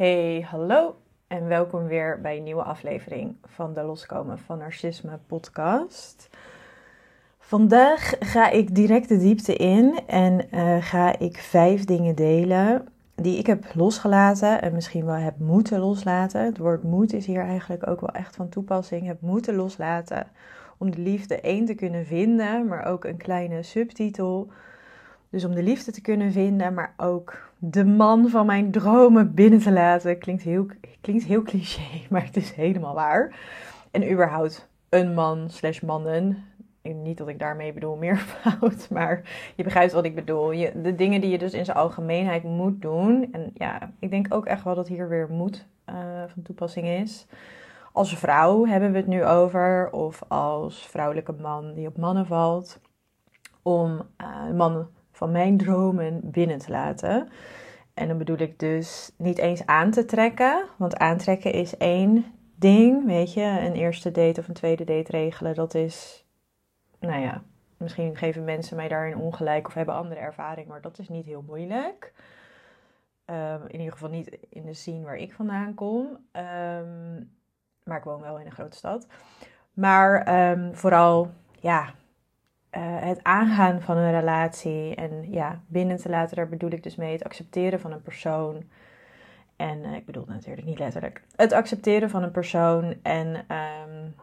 Hey, hallo en welkom weer bij een nieuwe aflevering van de Loskomen van Narcisme podcast. Vandaag ga ik direct de diepte in en uh, ga ik vijf dingen delen die ik heb losgelaten en misschien wel heb moeten loslaten. Het woord moet is hier eigenlijk ook wel echt van toepassing. Heb moeten loslaten om de liefde één te kunnen vinden, maar ook een kleine subtitel. Dus om de liefde te kunnen vinden, maar ook de man van mijn dromen binnen te laten. Klinkt heel, klinkt heel cliché, maar het is helemaal waar. En überhaupt een man slash mannen. Niet dat ik daarmee bedoel meervoud, maar je begrijpt wat ik bedoel. Je, de dingen die je dus in zijn algemeenheid moet doen. En ja, ik denk ook echt wel dat hier weer moed uh, van toepassing is. Als vrouw hebben we het nu over, of als vrouwelijke man die op mannen valt. Om uh, mannen van mijn dromen binnen te laten. En dan bedoel ik dus niet eens aan te trekken, want aantrekken is één ding, weet je. Een eerste date of een tweede date regelen, dat is, nou ja, misschien geven mensen mij daarin ongelijk of hebben andere ervaring, maar dat is niet heel moeilijk. Um, in ieder geval niet in de scene waar ik vandaan kom. Um, maar ik woon wel in een grote stad. Maar um, vooral, ja, uh, het aangaan van een relatie en ja, binnen te laten, daar bedoel ik dus mee het accepteren van een persoon. En uh, ik bedoel natuurlijk niet letterlijk. Het accepteren van een persoon en um,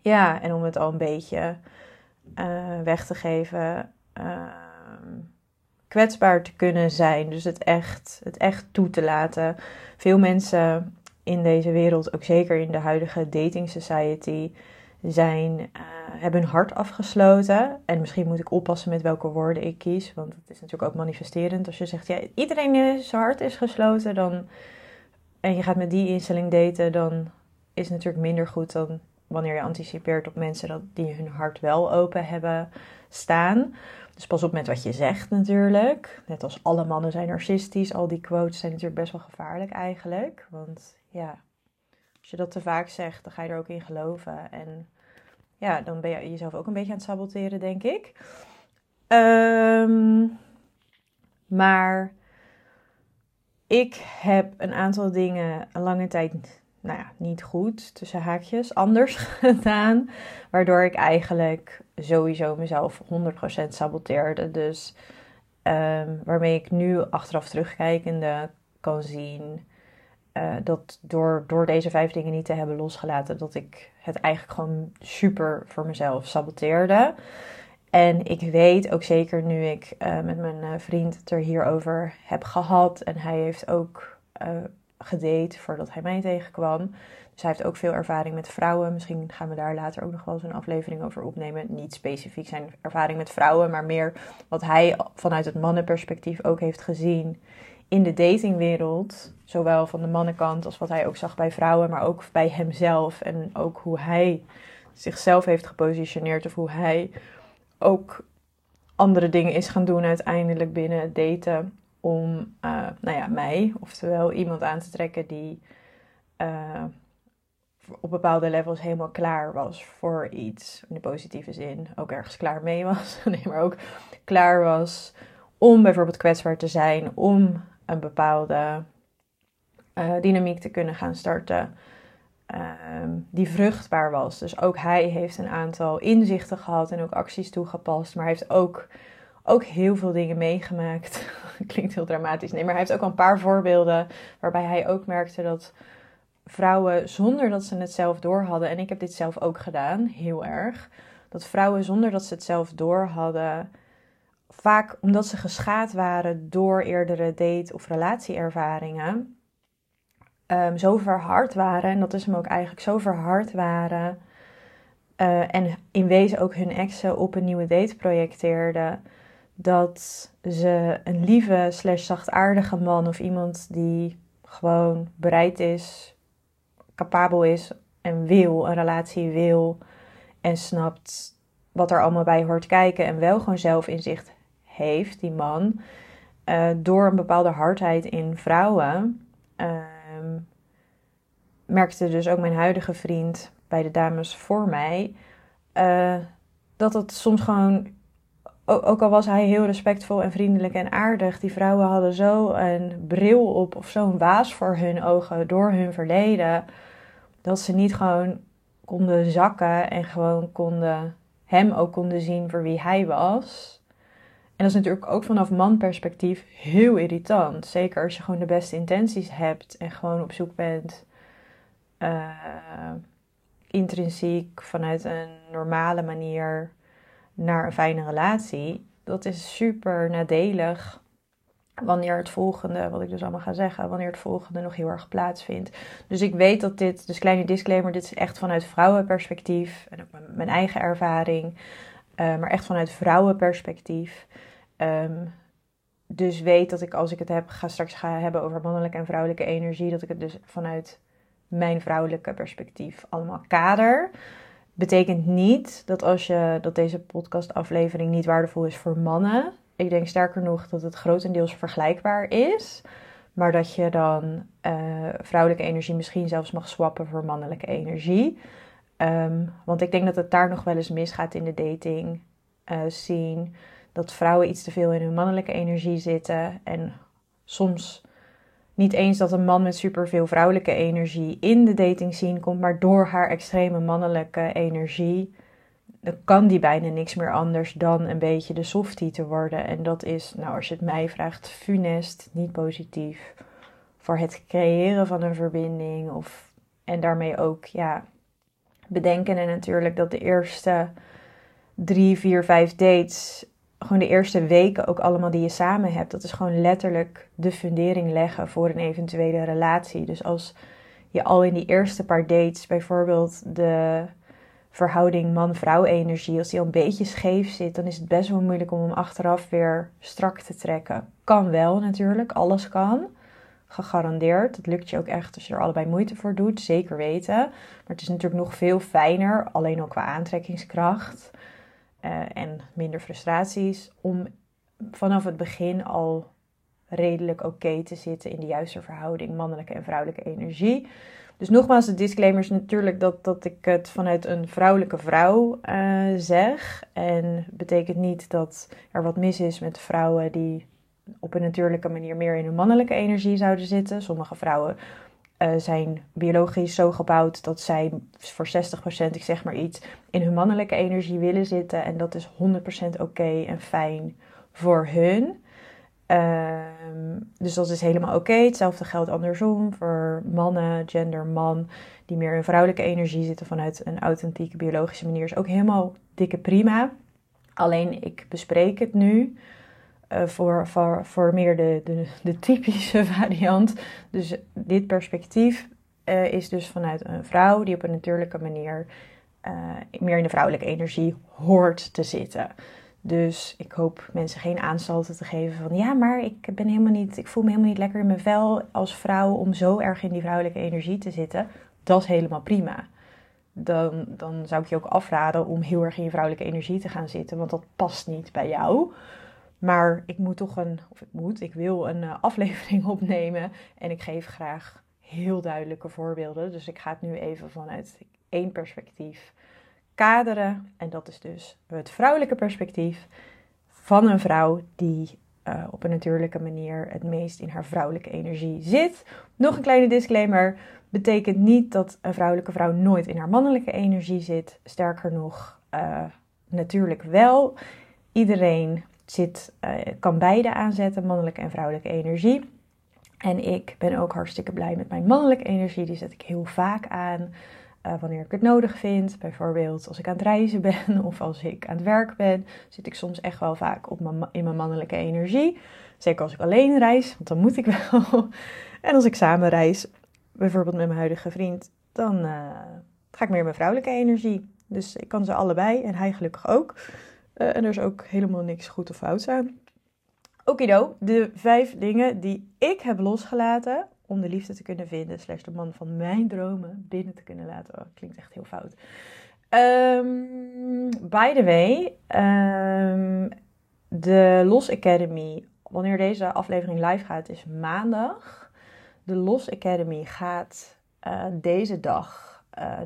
ja, en om het al een beetje uh, weg te geven, kwetsbaar te kunnen zijn. Dus het echt, het echt toe te laten. Veel mensen in deze wereld, ook zeker in de huidige dating society, zijn, uh, hebben hun hart afgesloten. En misschien moet ik oppassen met welke woorden ik kies. Want het is natuurlijk ook manifesterend. Als je zegt, ja, iedereen zijn hart is gesloten. Dan, en je gaat met die instelling daten, dan is het natuurlijk minder goed dan wanneer je anticipeert op mensen dat, die hun hart wel open hebben staan. Dus pas op met wat je zegt natuurlijk. Net als alle mannen zijn narcistisch. Al die quotes zijn natuurlijk best wel gevaarlijk eigenlijk. Want ja, als je dat te vaak zegt, dan ga je er ook in geloven. En ja, dan ben je jezelf ook een beetje aan het saboteren, denk ik. Um, maar ik heb een aantal dingen een lange tijd, nou ja, niet goed, tussen haakjes, anders gedaan. Waardoor ik eigenlijk sowieso mezelf 100% saboteerde. Dus um, waarmee ik nu achteraf terugkijkende kan zien uh, dat door, door deze vijf dingen niet te hebben losgelaten, dat ik het eigenlijk gewoon super voor mezelf saboteerde. En ik weet ook zeker nu ik uh, met mijn uh, vriend het er hierover heb gehad. En hij heeft ook uh, gedate voordat hij mij tegenkwam. Dus hij heeft ook veel ervaring met vrouwen. Misschien gaan we daar later ook nog wel eens een aflevering over opnemen. Niet specifiek zijn ervaring met vrouwen, maar meer wat hij vanuit het mannenperspectief ook heeft gezien in de datingwereld, zowel van de mannenkant als wat hij ook zag bij vrouwen, maar ook bij hemzelf en ook hoe hij zichzelf heeft gepositioneerd of hoe hij ook andere dingen is gaan doen uiteindelijk binnen het daten om, uh, nou ja, mij, oftewel iemand aan te trekken die uh, op bepaalde levels helemaal klaar was voor iets, in de positieve zin, ook ergens klaar mee was, nee, maar ook klaar was om bijvoorbeeld kwetsbaar te zijn, om een bepaalde uh, dynamiek te kunnen gaan starten. Uh, die vruchtbaar was. Dus ook hij heeft een aantal inzichten gehad en ook acties toegepast. Maar heeft ook, ook heel veel dingen meegemaakt. Klinkt heel dramatisch. Nee, maar hij heeft ook een paar voorbeelden waarbij hij ook merkte dat vrouwen zonder dat ze het zelf door hadden. En ik heb dit zelf ook gedaan, heel erg. Dat vrouwen zonder dat ze het zelf door hadden vaak omdat ze geschaad waren door eerdere date- of relatieervaringen, um, zo verhard waren, en dat is hem ook eigenlijk, zo verhard waren uh, en in wezen ook hun exen op een nieuwe date projecteerden, dat ze een lieve slash zachtaardige man of iemand die gewoon bereid is, capabel is en wil, een relatie wil en snapt wat er allemaal bij hoort kijken en wel gewoon zelf inzicht heeft, die man, uh, door een bepaalde hardheid in vrouwen, uh, merkte dus ook mijn huidige vriend bij de dames voor mij, uh, dat het soms gewoon ook al was hij heel respectvol en vriendelijk en aardig, die vrouwen hadden zo een bril op of zo'n waas voor hun ogen door hun verleden, dat ze niet gewoon konden zakken en gewoon konden hem ook konden zien voor wie hij was. En dat is natuurlijk ook vanaf manperspectief heel irritant. Zeker als je gewoon de beste intenties hebt en gewoon op zoek bent uh, intrinsiek vanuit een normale manier naar een fijne relatie. Dat is super nadelig wanneer het volgende, wat ik dus allemaal ga zeggen, wanneer het volgende nog heel erg plaatsvindt. Dus ik weet dat dit, dus kleine disclaimer, dit is echt vanuit vrouwenperspectief en ook mijn eigen ervaring, uh, maar echt vanuit vrouwenperspectief. Um, dus weet dat ik als ik het heb, ga straks ga hebben over mannelijke en vrouwelijke energie, dat ik het dus vanuit mijn vrouwelijke perspectief allemaal kader. Betekent niet dat als je dat deze podcastaflevering niet waardevol is voor mannen, ik denk sterker nog dat het grotendeels vergelijkbaar is. Maar dat je dan uh, vrouwelijke energie misschien zelfs mag swappen voor mannelijke energie. Um, want ik denk dat het daar nog wel eens misgaat in de dating uh, scene. Dat vrouwen iets te veel in hun mannelijke energie zitten. En soms niet eens dat een man met superveel vrouwelijke energie in de dating scene komt. Maar door haar extreme mannelijke energie dan kan die bijna niks meer anders dan een beetje de softie te worden. En dat is, nou als je het mij vraagt, funest, niet positief. Voor het creëren van een verbinding. Of, en daarmee ook, ja, bedenken en natuurlijk dat de eerste drie, vier, vijf dates, gewoon de eerste weken ook allemaal die je samen hebt. Dat is gewoon letterlijk de fundering leggen voor een eventuele relatie. Dus als je al in die eerste paar dates bijvoorbeeld de verhouding man-vrouw energie, als die al een beetje scheef zit, dan is het best wel moeilijk om hem achteraf weer strak te trekken. Kan wel natuurlijk, alles kan. Gegarandeerd. Het lukt je ook echt als je er allebei moeite voor doet, zeker weten. Maar het is natuurlijk nog veel fijner, alleen al qua aantrekkingskracht uh, en minder frustraties, om vanaf het begin al redelijk oké te zitten in de juiste verhouding mannelijke en vrouwelijke energie. Dus nogmaals, de disclaimer is natuurlijk dat, dat ik het vanuit een vrouwelijke vrouw uh, zeg. En betekent niet dat er wat mis is met vrouwen die op een natuurlijke manier meer in hun mannelijke energie zouden zitten. Sommige vrouwen uh, zijn biologisch zo gebouwd dat zij voor 60%, ik zeg maar iets, in hun mannelijke energie willen zitten. En dat is 100% oké en fijn voor hun. Ehm, dus dat is helemaal oké. Hetzelfde geldt andersom voor mannen, gender, man, die meer in vrouwelijke energie zitten vanuit een authentieke biologische manier. Is ook helemaal dikke prima. Alleen ik bespreek het nu uh, voor, voor, voor meer de, de, de typische variant. Dus dit perspectief uh, is dus vanuit een vrouw die op een natuurlijke manier uh, meer in de vrouwelijke energie hoort te zitten. Dus ik hoop mensen geen aanstalten te geven van ja, maar ik ben helemaal niet, ik voel me helemaal niet lekker in mijn vel als vrouw om zo erg in die vrouwelijke energie te zitten. Dat is helemaal prima. Dan, dan zou ik je ook afraden om heel erg in je vrouwelijke energie te gaan zitten, want dat past niet bij jou. Maar ik moet toch een, of ik moet, ik wil een uh, aflevering opnemen en ik geef graag heel duidelijke voorbeelden. Dus ik ga het nu even vanuit één perspectief kaderen. En dat is dus het vrouwelijke perspectief van een vrouw die uh, op een natuurlijke manier het meest in haar vrouwelijke energie zit. Nog een kleine disclaimer: betekent niet dat een vrouwelijke vrouw nooit in haar mannelijke energie zit. Sterker nog, uh, natuurlijk wel. Iedereen zit, uh, kan beide aanzetten, mannelijke en vrouwelijke energie. En ik ben ook hartstikke blij met mijn mannelijke energie. Die zet ik heel vaak aan. Uh, wanneer ik het nodig vind. Bijvoorbeeld als ik aan het reizen ben of als ik aan het werk ben, zit ik soms echt wel vaak op mijn, in mijn mannelijke energie. Zeker als ik alleen reis, want dan moet ik wel. en als ik samen reis, bijvoorbeeld met mijn huidige vriend, dan uh, ga ik meer in mijn vrouwelijke energie. Dus ik kan ze allebei en hij gelukkig ook. Uh, en er is ook helemaal niks goed of fout aan. Okido, de vijf dingen die ik heb losgelaten om de liefde te kunnen vinden, slash de man van mijn dromen binnen te kunnen laten. Oh, klinkt echt heel fout. Um, by the way, um, de Los Academy, wanneer deze aflevering live gaat, is maandag. De Los Academy gaat uh, deze dag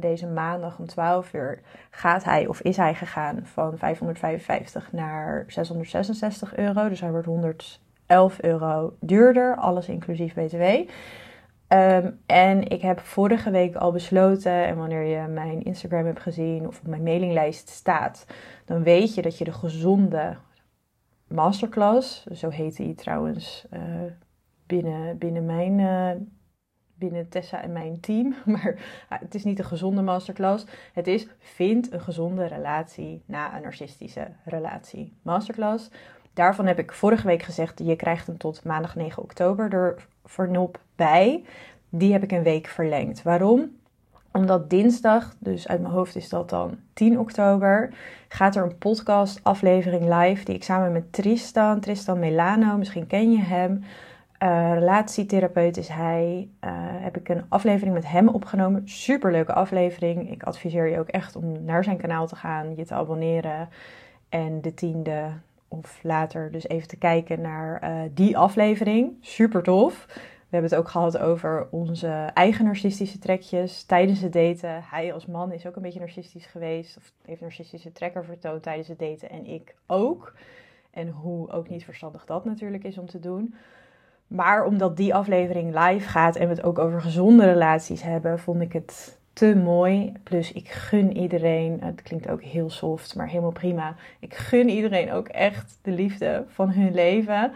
deze maandag om 12 uur gaat hij of is hij gegaan van 555 naar 666 euro. Dus hij wordt 111 euro duurder, alles inclusief BTW. Ehm, en ik heb vorige week al besloten, en wanneer je mijn Instagram hebt gezien of op mijn mailinglijst staat, dan weet je dat je de gezonde masterclass, zo heet die trouwens uh, binnen, binnen mijn. Uh, binnen Tessa en mijn team. Maar het is niet een gezonde masterclass. Het is vind een gezonde relatie na een narcistische relatie. Masterclass. Daarvan heb ik vorige week gezegd, je krijgt hem tot maandag 9 oktober er voor nop bij. Die heb ik een week verlengd. Waarom? Omdat dinsdag, dus uit mijn hoofd is dat dan 10 oktober, gaat er een podcast aflevering live die ik samen met Tristan, Tristan Melano, misschien ken je hem, uh, relatietherapeut is hij. Uh, heb ik een aflevering met hem opgenomen. Superleuke aflevering. Ik adviseer je ook echt om naar zijn kanaal te gaan, je te abonneren. En de tiende of later dus even te kijken naar uh, die aflevering. Super tof. We hebben het ook gehad over onze eigen narcistische trekjes tijdens het daten. Hij als man is ook een beetje narcistisch geweest. Of heeft narcistische trekker vertoond tijdens het daten. En ik ook. En hoe ook niet verstandig dat natuurlijk is om te doen. Maar omdat die aflevering live gaat en we het ook over gezonde relaties hebben, vond ik het te mooi. Plus, ik gun iedereen, het klinkt ook heel soft, maar helemaal prima. Ik gun iedereen ook echt de liefde van hun leven.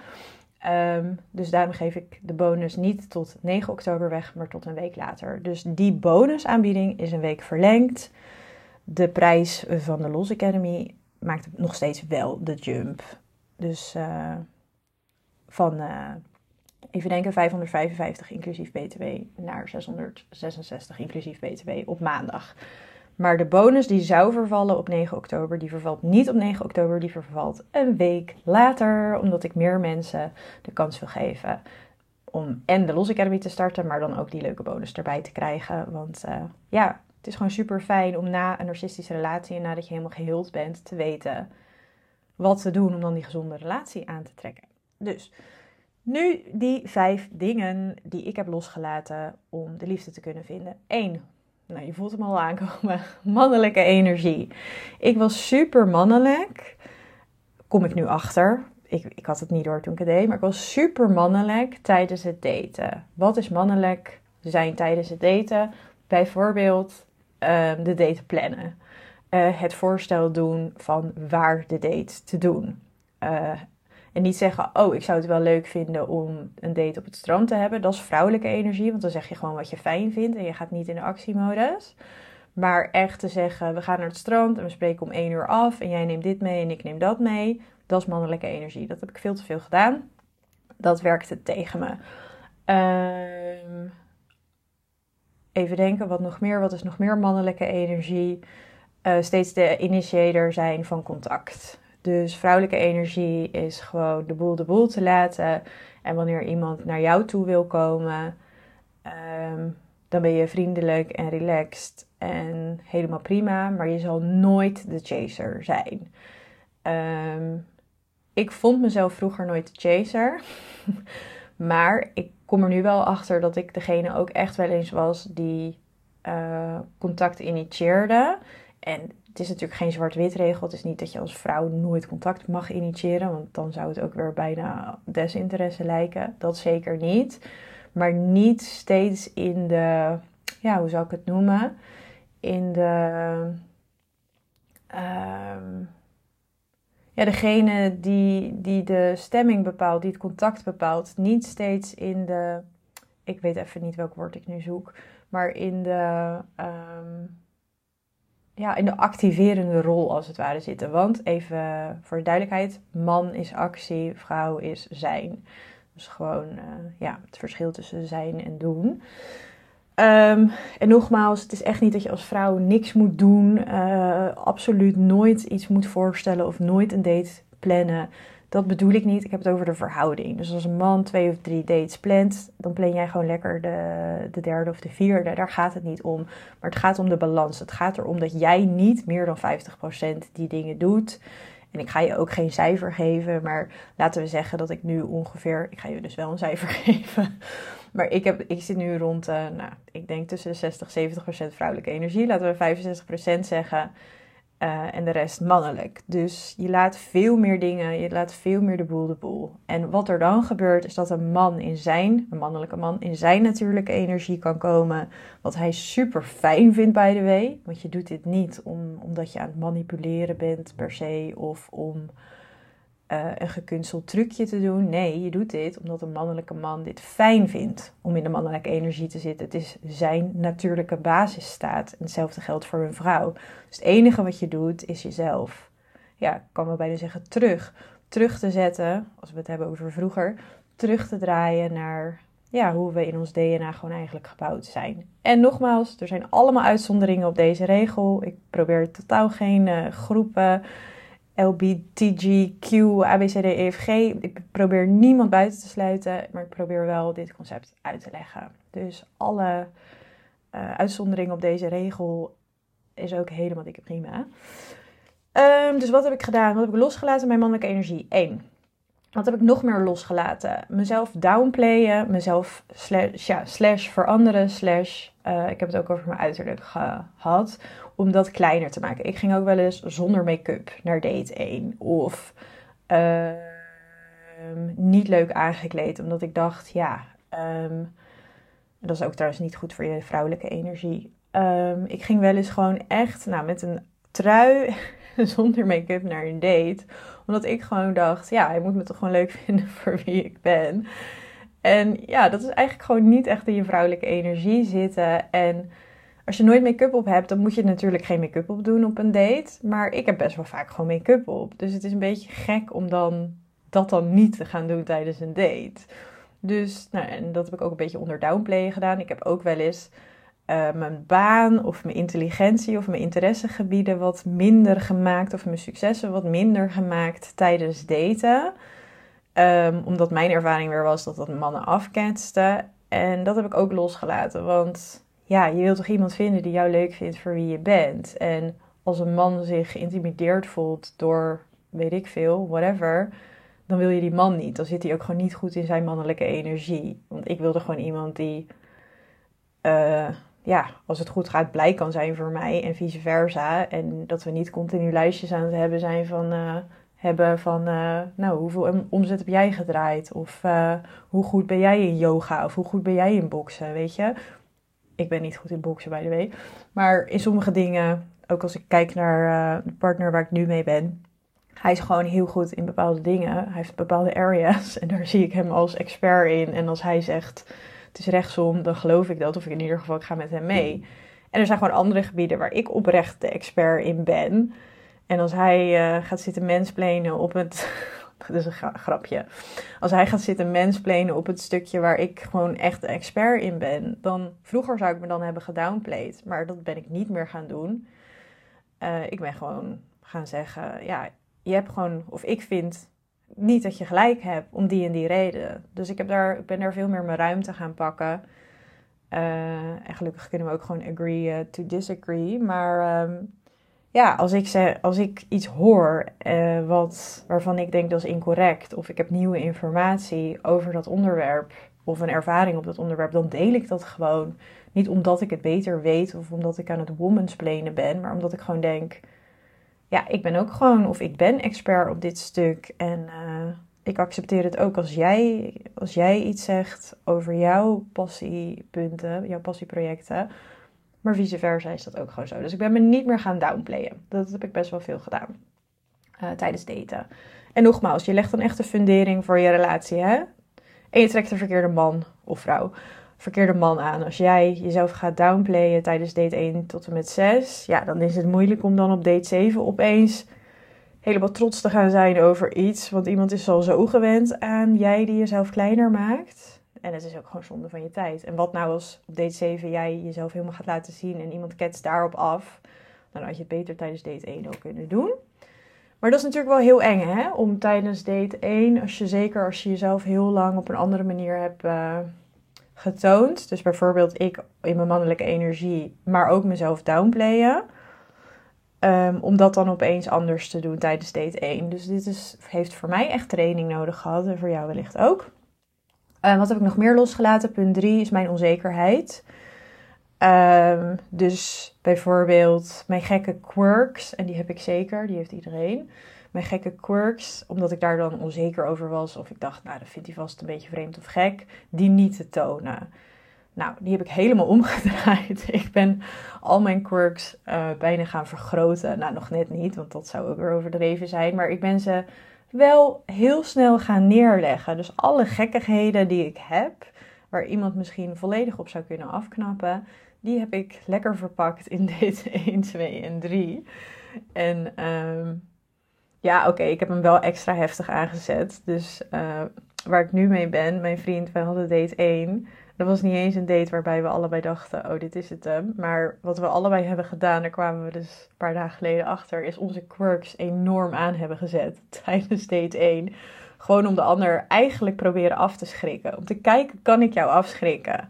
Um, dus daarom geef ik de bonus niet tot 9 oktober weg, maar tot een week later. Dus die bonusaanbieding is een week verlengd. De prijs van de Los Academy maakt nog steeds wel de jump. Dus uh, van uh, even denken, 555 inclusief BTW naar 666 inclusief BTW op maandag. Maar de bonus die zou vervallen op 9 oktober, die vervalt niet op 9 oktober, die vervalt een week later, omdat ik meer mensen de kans wil geven om en de Los Academy te starten, maar dan ook die leuke bonus erbij te krijgen. Want uh, ja, het is gewoon super fijn om na een narcistische relatie en nadat je helemaal geheeld bent, te weten wat te doen om dan die gezonde relatie aan te trekken. Dus nu die vijf dingen die ik heb losgelaten om de liefde te kunnen vinden. 1. Nou, je voelt hem al aankomen. Mannelijke energie. Ik was super mannelijk. Kom ik nu achter. Ik, ik had het niet door toen ik het deed, maar ik was super mannelijk tijdens het daten. Wat is mannelijk zijn tijdens het daten? Bijvoorbeeld um, de date plannen. Uh, het voorstel doen van waar de date te doen. Uh, en niet zeggen, oh, ik zou het wel leuk vinden om een date op het strand te hebben. Dat is vrouwelijke energie, want dan zeg je gewoon wat je fijn vindt en je gaat niet in de actiemodus. Maar echt te zeggen, we gaan naar het strand en we spreken om één uur af en jij neemt dit mee en ik neem dat mee. Dat is mannelijke energie. Dat heb ik veel te veel gedaan. Dat werkte tegen me. Ehm, even denken, wat nog meer? Wat is nog meer mannelijke energie? Uh, steeds de initiator zijn van contact. Dus vrouwelijke energie is gewoon de boel de boel te laten. En wanneer iemand naar jou toe wil komen, ehm, dan ben je vriendelijk en relaxed en helemaal prima. Maar je zal nooit de chaser zijn. Ehm, ik vond mezelf vroeger nooit de chaser. maar ik kom er nu wel achter dat ik degene ook echt wel eens was die uh, contact initieerde. En het is natuurlijk geen zwart-wit regel. Het is niet dat je als vrouw nooit contact mag initiëren, want dan zou het ook weer bijna desinteresse lijken. Dat zeker niet. Maar niet steeds in de, ja, hoe zou ik het noemen? In de, uh, ja, degene die, die de stemming bepaalt, die het contact bepaalt. Niet steeds in de, ik weet even niet welk woord ik nu zoek, maar in de. Um, ja, in de activerende rol als het ware zitten. Want even voor de duidelijkheid, man is actie, vrouw is zijn. Dus gewoon uh, ja, het verschil tussen zijn en doen. Um, en nogmaals, het is echt niet dat je als vrouw niks moet doen. Uh, absoluut nooit iets moet voorstellen of nooit een date plannen. Dat bedoel ik niet. Ik heb het over de verhouding. Dus als een man twee of drie dates plant, dan plan jij gewoon lekker de, de derde of de vierde. Daar gaat het niet om. Maar het gaat om de balans. Het gaat erom dat jij niet meer dan 50% die dingen doet. En ik ga je ook geen cijfer geven, maar laten we zeggen dat ik nu ongeveer, ik ga je dus wel een cijfer geven, Maar ik, heb, ik zit nu rond, uh, nou, ik denk tussen de 60 en 70 procent vrouwelijke energie. Laten we 65 procent zeggen. Uh, en de rest mannelijk. Dus je laat veel meer dingen, je laat veel meer de boel de boel. En wat er dan gebeurt, is dat een man in zijn, een mannelijke man, in zijn natuurlijke energie kan komen. Wat hij super fijn vindt, by the way. Want je doet dit niet om, omdat je aan het manipuleren bent per se, of om uh, een gekunsteld trucje te doen. Nee, je doet dit omdat een mannelijke man dit fijn vindt om in de mannelijke energie te zitten. Het is zijn natuurlijke basisstaat. En hetzelfde geldt voor een vrouw. Dus het enige wat je doet is jezelf, ja, ik kan wel bijna zeggen, terug. Terug te zetten, als we het hebben over vroeger, terug te draaien naar ja, hoe we in ons DNA gewoon eigenlijk gebouwd zijn. En nogmaals, er zijn allemaal uitzonderingen op deze regel. Ik probeer totaal geen uh, groepen LBTGQ, ABCDEFG. Ik probeer niemand buiten te sluiten, maar ik probeer wel dit concept uit te leggen. Dus alle uh, uitzonderingen op deze regel is ook helemaal dikke prima. Um, dus wat heb ik gedaan? Wat heb ik losgelaten? Mijn mannelijke energie. 1. Wat heb ik nog meer losgelaten? Mezelf downplayen, mezelf slash, ja, slash veranderen, slash, uh, ik heb het ook over mijn uiterlijk gehad, om dat kleiner te maken. Ik ging ook wel eens zonder make-up naar date 1 of uh, niet leuk aangekleed, omdat ik dacht, ja, um, dat is ook trouwens niet goed voor je vrouwelijke energie. Um, ik ging wel eens gewoon echt nou, met een trui zonder make-up naar een date omdat ik gewoon dacht, ja, hij moet me toch gewoon leuk vinden voor wie ik ben. En ja, dat is eigenlijk gewoon niet echt in je vrouwelijke energie zitten. En als je nooit make-up op hebt, dan moet je natuurlijk geen make-up op doen op een date. Maar ik heb best wel vaak gewoon make-up op. Dus het is een beetje gek om dan dat dan niet te gaan doen tijdens een date. Dus, nou, en dat heb ik ook een beetje onder downplay gedaan. Ik heb ook wel eens uh, mijn baan of mijn intelligentie of mijn interessegebieden wat minder gemaakt of mijn successen wat minder gemaakt tijdens daten. Um, omdat mijn ervaring weer was dat dat mannen afketste. En dat heb ik ook losgelaten. Want ja, je wilt toch iemand vinden die jou leuk vindt voor wie je bent. En als een man zich geïntimideerd voelt door, weet ik veel, whatever, dan wil je die man niet. Dan zit hij ook gewoon niet goed in zijn mannelijke energie. Want ik wilde gewoon iemand die. Uh, ja, als het goed gaat, blij kan zijn voor mij en vice versa. En dat we niet continu lijstjes aan het hebben zijn van, uh, hebben van uh, nou, hoeveel omzet heb jij gedraaid? Of uh, hoe goed ben jij in yoga? Of hoe goed ben jij in boksen, weet je? Ik ben niet goed in boksen, by the way. Maar in sommige dingen, ook als ik kijk naar de partner waar ik nu mee ben... Hij is gewoon heel goed in bepaalde dingen. Hij heeft bepaalde areas en daar zie ik hem als expert in. En als hij zegt het is rechtsom, dan geloof ik dat. Of ik in ieder geval, ik ga met hem mee. En er zijn gewoon andere gebieden waar ik oprecht de expert in ben. En als hij uh, gaat zitten mensplenen op het. dat is een grapje. Als hij gaat zitten mensplenen op het stukje waar ik gewoon echt de expert in ben. Dan vroeger zou ik me dan hebben gedownplayed. Maar dat ben ik niet meer gaan doen. Uh, ik ben gewoon gaan zeggen: ja, je hebt gewoon. Of ik vind niet dat je gelijk hebt om die en die reden. Dus ik, heb daar, ik ben daar veel meer mijn ruimte gaan pakken. Uh, en gelukkig kunnen we ook gewoon agree uh, to disagree. Maar um, ja, als ik, zeg, als ik iets hoor uh, wat, waarvan ik denk dat is incorrect, of ik heb nieuwe informatie over dat onderwerp, of een ervaring op dat onderwerp, dan deel ik dat gewoon. Niet omdat ik het beter weet of omdat ik aan het womansplainen ben, maar omdat ik gewoon denk ja, ik ben ook gewoon, of ik ben expert op dit stuk. En uh, ik accepteer het ook als jij, als jij iets zegt over jouw passiepunten, jouw passieprojecten. Maar vice versa is dat ook gewoon zo. Dus ik ben me niet meer gaan downplayen. Dat heb ik best wel veel gedaan uh, tijdens daten. En nogmaals, je legt dan echt de fundering voor je relatie, hè? En je trekt de verkeerde man of vrouw verkeerde man aan. Als jij jezelf gaat downplayen tijdens date 1 tot en met 6, ja, dan is het moeilijk om dan op date 7 opeens helemaal trots te gaan zijn over iets. Want iemand is al zo gewend aan jij die jezelf kleiner maakt. En het is ook gewoon zonde van je tijd. En wat nou als op date 7 jij jezelf helemaal gaat laten zien en iemand ketst daarop af. Dan had je het beter tijdens date 1 ook kunnen doen. Maar dat is natuurlijk wel heel eng, hè? Om tijdens date 1, als je zeker als je jezelf heel lang op een andere manier hebt uh, getoond. Dus bijvoorbeeld ik in mijn mannelijke energie, maar ook mezelf downplayen. Um, om dat dan opeens anders te doen tijdens date 1. Dus dit is, heeft voor mij echt training nodig gehad en voor jou wellicht ook. Uh, wat heb ik nog meer losgelaten? Punt 3 is mijn onzekerheid. Um, dus bijvoorbeeld mijn gekke quirks, en die heb ik zeker, die heeft iedereen. Mijn gekke quirks, omdat ik daar dan onzeker over was, of ik dacht, nou, dat vindt hij vast een beetje vreemd of gek, die niet te tonen. Nou, die heb ik helemaal omgedraaid. Ik ben al mijn quirks uh, bijna gaan vergroten. Nou, nog net niet, want dat zou ook weer overdreven zijn. Maar ik ben ze wel heel snel gaan neerleggen. Dus alle gekkigheden die ik heb, waar iemand misschien volledig op zou kunnen afknappen, die heb ik lekker verpakt in dit 1, 2 en 3. En um, ja, oké, ik heb hem wel extra heftig aangezet. Dus uh, waar ik nu mee ben, mijn vriend, wij hadden date 1. Dat was niet eens een date waarbij we allebei dachten, oh, dit is het hem. Maar wat we allebei hebben gedaan, daar kwamen we dus een paar dagen geleden achter, is onze quirks enorm aan hebben gezet tijdens date 1. Gewoon om de ander eigenlijk proberen af te schrikken. Om te kijken, kan ik jou afschrikken?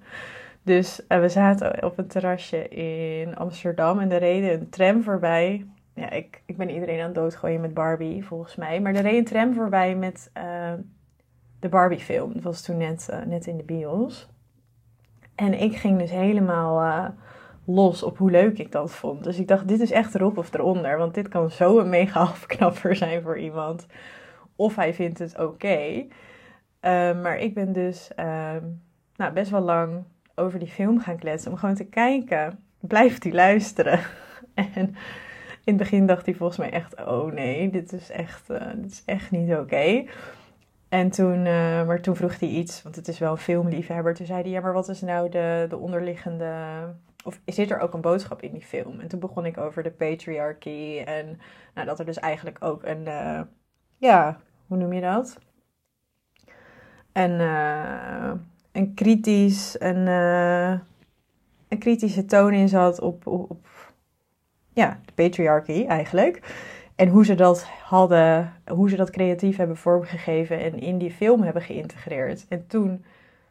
Dus uh, we zaten op een terrasje in Amsterdam en er reden een tram voorbij. Ja, ik, ik ben iedereen aan het doodgooien met Barbie, volgens mij. Maar er reed een tram voorbij met uh, de Barbie-film. Dat was toen net, uh, net in de bios. En ik ging dus helemaal uh, los op hoe leuk ik dat vond. Dus ik dacht, dit is echt erop of eronder. Want dit kan zo een mega afknapper zijn voor iemand. Of hij vindt het oké. Maar ik ben dus nou, best wel lang over die film gaan kletsen. Om gewoon te kijken, blijft hij luisteren? en in het begin dacht hij volgens mij echt, oh nee, dit is echt, uh, dit is echt niet oké. En toen, uh, maar toen vroeg hij iets, want het is wel een filmliefhebber. Toen zei hij, ja, maar wat is nou de, de onderliggende... Of zit er ook een boodschap in die film? En toen begon ik over de patriarchy. En nou, dat er dus eigenlijk ook een... Uh, ja, hoe noem je dat? Een een, kritisch, een, een kritische toon in zat op, op ja, de patriarchy eigenlijk. En hoe ze dat hadden, hoe ze dat creatief hebben vormgegeven en in die film hebben geïntegreerd. En toen,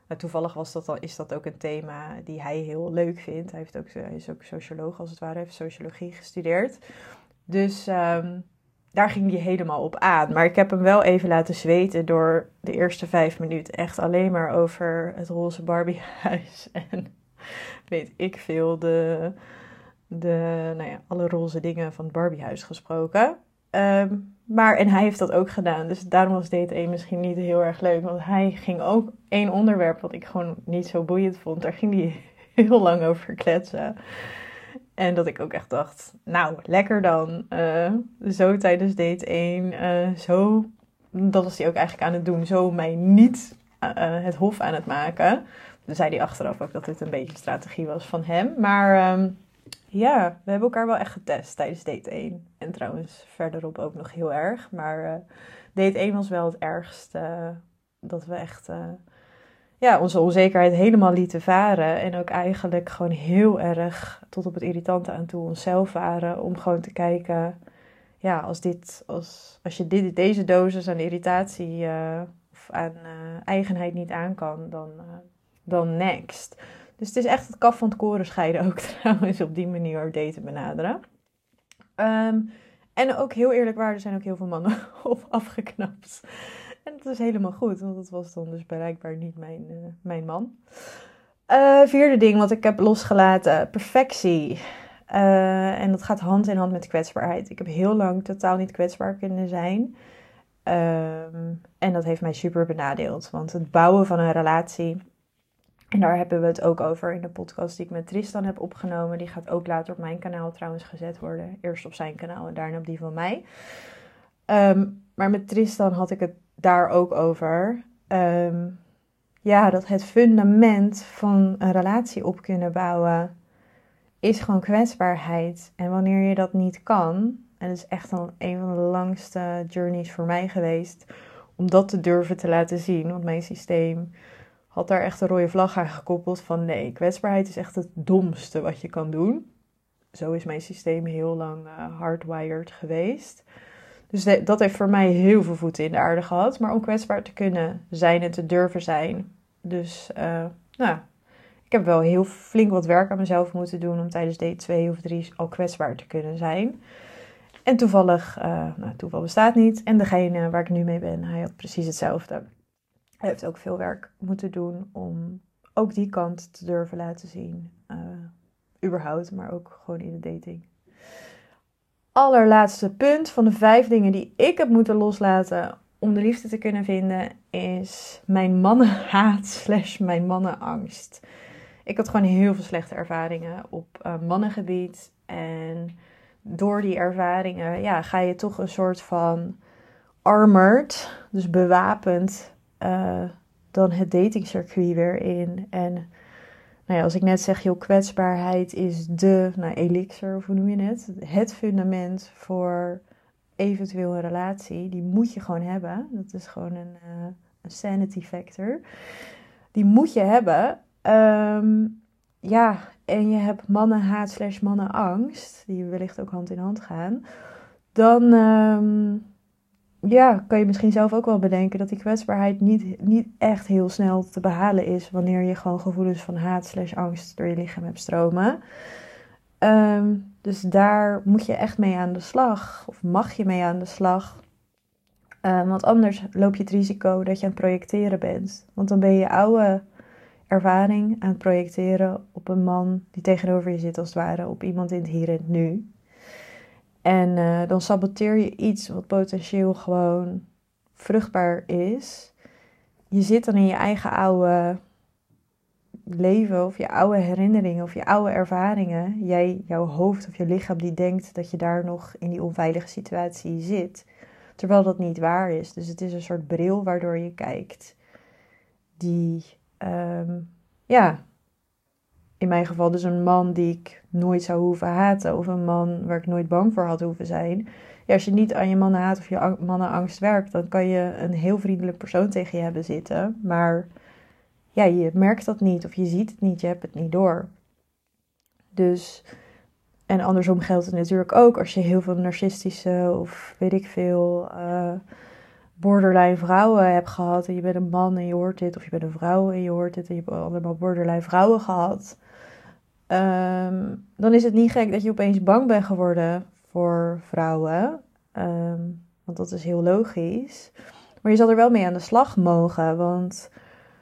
nou, toevallig was dat al, is dat ook een thema die hij heel leuk vindt. Hij, heeft ook, is ook socioloog als het ware, heeft sociologie gestudeerd. Dus um, daar ging hij helemaal op aan. Maar ik heb hem wel even laten zweten door de eerste vijf minuten echt alleen maar over het roze Barbiehuis. En weet ik veel, de, de, nou ja, alle roze dingen van het Barbiehuis gesproken. Um, maar, en hij heeft dat ook gedaan. Dus daarom was date 1 misschien niet heel erg leuk. Want hij ging ook één onderwerp wat ik gewoon niet zo boeiend vond. Daar ging hij heel lang over kletsen. En dat ik ook echt dacht, nou, lekker dan. Uh, zo tijdens date 1, uh, eh, zo, dat was hij ook eigenlijk aan het doen, zo mij niet uh, het hof aan het maken. Dan zei hij achteraf ook dat dit een beetje strategie was van hem. Maar um, ja, we hebben elkaar wel echt getest tijdens date 1. En trouwens verderop ook nog heel erg. Maar date 1 was wel het ergst dat we echt ja, onze onzekerheid helemaal lieten varen. En ook eigenlijk gewoon heel erg tot op het irritante aan toe onszelf waren. Om gewoon te kijken, ja, als, dit, als, als je dit, deze dosis aan irritatie of aan eigenheid niet aan kan, dan, dan next. Dus het is echt het kaf van het koren scheiden ook trouwens op die manier daten benaderen. Um, en ook heel eerlijk waar, er zijn ook heel veel mannen op afgeknapt. En dat is helemaal goed, want dat was dan dus bereikbaar niet mijn, uh, mijn man. Uh, vierde ding wat ik heb losgelaten, perfectie. Uh, en dat gaat hand in hand met kwetsbaarheid. Ik heb heel lang totaal niet kwetsbaar kunnen zijn. Um, en dat heeft mij super benadeeld. Want het bouwen van een relatie. En daar hebben we het ook over in de podcast die ik met Tristan heb opgenomen. Die gaat ook later op mijn kanaal trouwens gezet worden. Eerst op zijn kanaal en daarna op die van mij. Um, maar met Tristan had ik het daar ook over. Um, ja, dat het fundament van een relatie op kunnen bouwen is gewoon kwetsbaarheid. En wanneer je dat niet kan, en dat is echt al een van de langste journeys voor mij geweest, om dat te durven te laten zien. Want mijn systeem had daar echt een rode vlag aan gekoppeld van nee, kwetsbaarheid is echt het domste wat je kan doen. Zo is mijn systeem heel lang uh, hardwired geweest. Dus dat heeft voor mij heel veel voeten in de aarde gehad. Maar om kwetsbaar te kunnen zijn en te durven zijn. Dus uh, nou, ik heb wel heel flink wat werk aan mezelf moeten doen om tijdens date 2 of 3 al kwetsbaar te kunnen zijn. En toevallig, uh, nou, toeval bestaat niet. En degene waar ik nu mee ben, hij had precies hetzelfde. Hij heeft ook veel werk moeten doen om ook die kant te durven laten zien. Uh, überhaupt, maar ook gewoon in de dating. Allerlaatste punt van de vijf dingen die ik heb moeten loslaten om de liefde te kunnen vinden, is mijn mannenhaat slash mijn mannenangst. Ik had gewoon heel veel slechte ervaringen op uh, mannengebied. En door die ervaringen ja, ga je toch een soort van armored, dus bewapend, uh, dan het datingcircuit weer in. En nou ja, als ik net zeg, joh, kwetsbaarheid is de nou, elixir, of hoe noem je het? Het fundament voor eventueel een relatie. Die moet je gewoon hebben. Dat is gewoon een, een sanity factor. Die moet je hebben. Um, ja, en je hebt mannenhaat slash mannenangst, die wellicht ook hand in hand gaan. Dan um, ja, kan je misschien zelf ook wel bedenken dat die kwetsbaarheid niet, niet echt heel snel te behalen is wanneer je gewoon gevoelens van haat slash angst door je lichaam hebt stromen. Um, dus daar moet je echt mee aan de slag, of mag je mee aan de slag. Um, want anders loop je het risico dat je aan het projecteren bent. Want dan ben je oude ervaring aan het projecteren op een man die tegenover je zit, als het ware, op iemand in het hier en het nu. En uh, dan saboteer je iets wat potentieel gewoon vruchtbaar is. Je zit dan in je eigen oude leven of je oude herinneringen of je oude ervaringen. Jij, jouw hoofd of je lichaam die denkt dat je daar nog in die onveilige situatie zit. Terwijl dat niet waar is. Dus het is een soort bril waardoor je kijkt. Die, um, ja, in mijn geval dus een man die ik nooit zou hoeven haten. Of een man waar ik nooit bang voor had hoeven zijn. Ja, als je niet aan je mannenhaat of je mannenangst werkt, dan kan je een heel vriendelijk persoon tegen je hebben zitten. Maar ja, je merkt dat niet of je ziet het niet, je hebt het niet door. Dus, en andersom geldt het natuurlijk ook als je heel veel narcistische of weet ik veel uh, borderline vrouwen hebt gehad. En je bent een man en je hoort dit, of je bent een vrouw en je hoort dit en je hebt allemaal borderline vrouwen gehad. Um, dan is het niet gek dat je opeens bang bent geworden voor vrouwen. Um, want dat is heel logisch. Maar je zal er wel mee aan de slag mogen. Want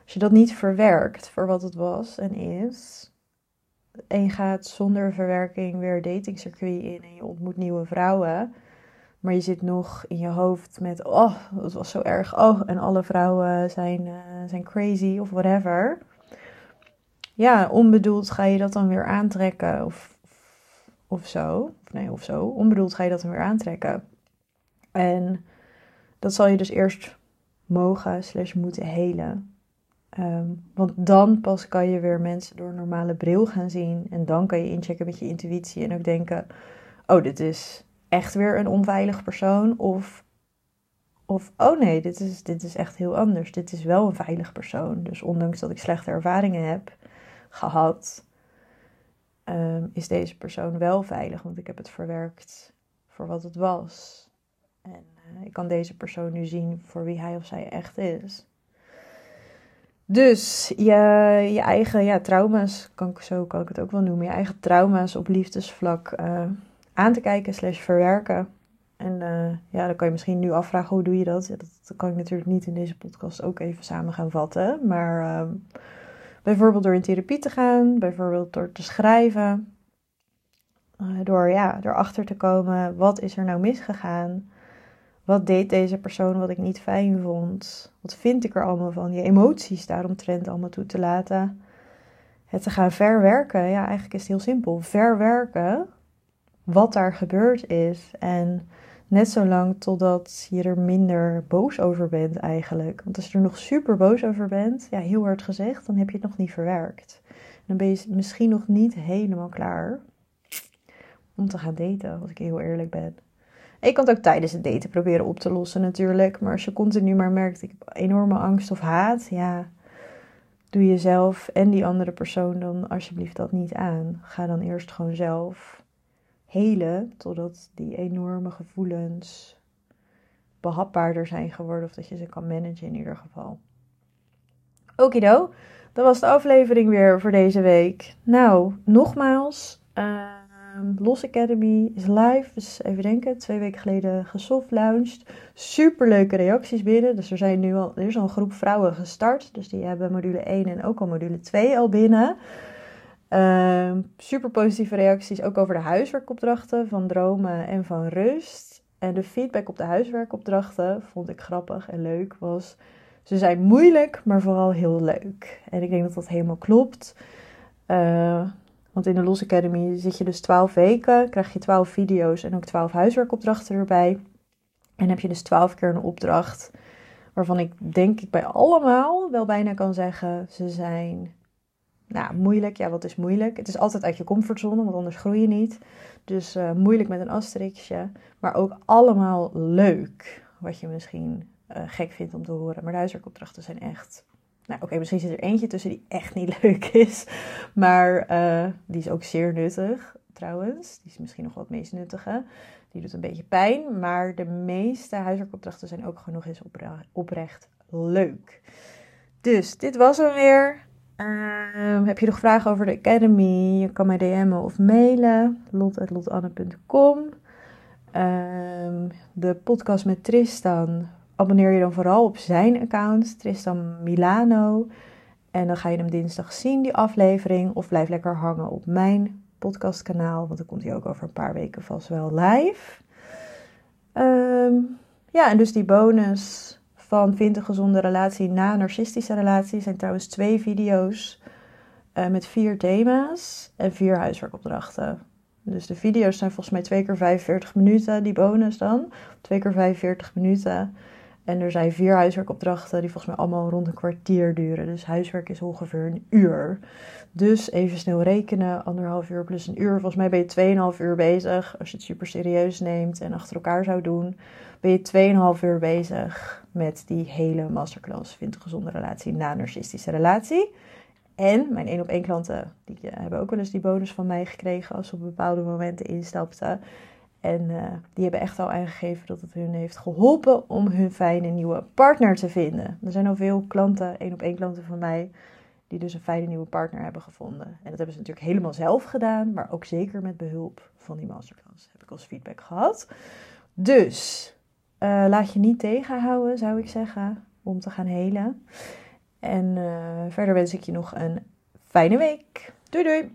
als je dat niet verwerkt voor wat het was en is. En je gaat zonder verwerking weer datingcircuit in en je ontmoet nieuwe vrouwen. Maar je zit nog in je hoofd met, oh, dat was zo erg. Oh, en alle vrouwen zijn, uh, zijn crazy of whatever ja, onbedoeld ga je dat dan weer aantrekken of, of zo. Nee, of zo. Onbedoeld ga je dat dan weer aantrekken. En dat zal je dus eerst mogen slash moeten helen. Ehm, want dan pas kan je weer mensen door een normale bril gaan zien. En dan kan je inchecken met je intuïtie en ook denken... Oh, dit is echt weer een onveilig persoon. Of, of oh nee, dit is, dit is echt heel anders. Dit is wel een veilig persoon. Dus ondanks dat ik slechte ervaringen heb gehad, ehm, is deze persoon wel veilig, want ik heb het verwerkt voor wat het was. En uh, ik kan deze persoon nu zien voor wie hij of zij echt is. Dus je, je eigen ja, trauma's, kan ik, zo kan ik het ook wel noemen, je eigen trauma's op liefdesvlak uh, aan te kijken slash verwerken. En uh, ja, dan kan je misschien nu afvragen, hoe doe je dat? dat? kan ik natuurlijk niet in deze podcast ook even samen gaan vatten. Maar uh, Bijvoorbeeld door in therapie te gaan, bijvoorbeeld door te schrijven. Uh, door ja, erachter te komen, wat is er nou misgegaan? Wat deed deze persoon wat ik niet fijn vond? Wat vind ik er allemaal van? Je emoties daaromtrent allemaal toe te laten. Het te gaan verwerken, ja, eigenlijk is het heel simpel. Verwerken wat daar gebeurd is. En Net zo lang totdat je er minder boos over bent eigenlijk. Want als je er nog super boos over bent, ja, heel hard gezegd, dan heb je het nog niet verwerkt. Dan ben je misschien nog niet helemaal klaar om te gaan daten, als ik heel eerlijk ben. ik kan het ook tijdens het daten proberen op te lossen natuurlijk. Maar als je continu maar merkt, ik heb enorme angst of haat, ja, doe jezelf en die andere persoon dan alsjeblieft dat niet aan. Ga dan eerst gewoon zelf helen totdat die enorme gevoelens behapbaarder zijn geworden of dat je ze kan managen in ieder geval. Okido, dat was de aflevering weer voor deze week. Nou, nogmaals, Um, Los Academy is live, dus even denken, twee weken geleden gesoft launched. Super leuke reacties binnen, dus er, zijn nu al, er is al een groep vrouwen gestart. Dus die hebben module 1 en ook al module 2 al binnen. Um, super positieve reacties, ook over de huiswerkopdrachten van dromen en van rust. En de feedback op de huiswerkopdrachten vond ik grappig en leuk. Was, ze zijn moeilijk, maar vooral heel leuk. En ik denk dat dat helemaal klopt. Uh, want in de Los Academy zit je dus 12 weken, krijg je 12 video's en ook 12 huiswerkopdrachten erbij. En heb je dus 12 keer een opdracht waarvan ik denk ik bij allemaal wel bijna kan zeggen, ze zijn nou, moeilijk. Ja, wat is moeilijk? Het is altijd uit je comfortzone, want anders groei je niet. Dus uh, moeilijk met een asterixje. Maar ook allemaal leuk. Wat je misschien uh, gek vindt om te horen. Maar de huiswerkopdrachten zijn echt nou, oké, misschien zit er eentje tussen die echt niet leuk is. Maar uh, die is ook zeer nuttig, trouwens. Die is misschien nog wel het meest nuttige. Die doet een beetje pijn. Maar de meeste huiswerkopdrachten zijn ook nog eens oprecht leuk. Dus dit was hem weer. Uh, heb je nog vragen over de Academy? Je kan mij DM'en of mailen. lot.lotanne.com ehm, De podcast met Tristan abonneer je dan vooral op zijn account, Tristan Milano. En dan ga je hem dinsdag zien, die aflevering. Of blijf lekker hangen op mijn podcastkanaal, want dan komt hij ook over een paar weken vast wel live. Ehm, ja, en dus die bonus van Vind een gezonde relatie na narcistische relatie zijn trouwens twee video's uh, met vier thema's en vier huiswerkopdrachten. Dus de video's zijn volgens mij twee keer 45 minuten, die bonus dan. Twee keer 45 minuten. En er zijn vier huiswerkopdrachten die volgens mij allemaal rond een kwartier duren. Dus huiswerk is ongeveer een uur. Dus even snel rekenen, anderhalf uur plus een uur. Volgens mij ben je 2,5 uur bezig. Als je het super serieus neemt en achter elkaar zou doen, ben je 2,5 uur bezig met die hele masterclass. Vind een gezonde relatie na narcistische relatie. En mijn één op één klanten, die hebben ook wel eens die bonus van mij gekregen als ze op bepaalde momenten instapten. En uh, die hebben echt al aangegeven dat het hun heeft geholpen om hun fijne nieuwe partner te vinden. Er zijn al veel klanten, één op één klanten van mij, die dus een fijne nieuwe partner hebben gevonden. En dat hebben ze natuurlijk helemaal zelf gedaan, maar ook zeker met behulp van die masterclass. Heb ik als feedback gehad. Dus uh, laat je niet tegenhouden, zou ik zeggen, om te gaan helen. En uh, verder wens ik je nog een fijne week. Doei doei!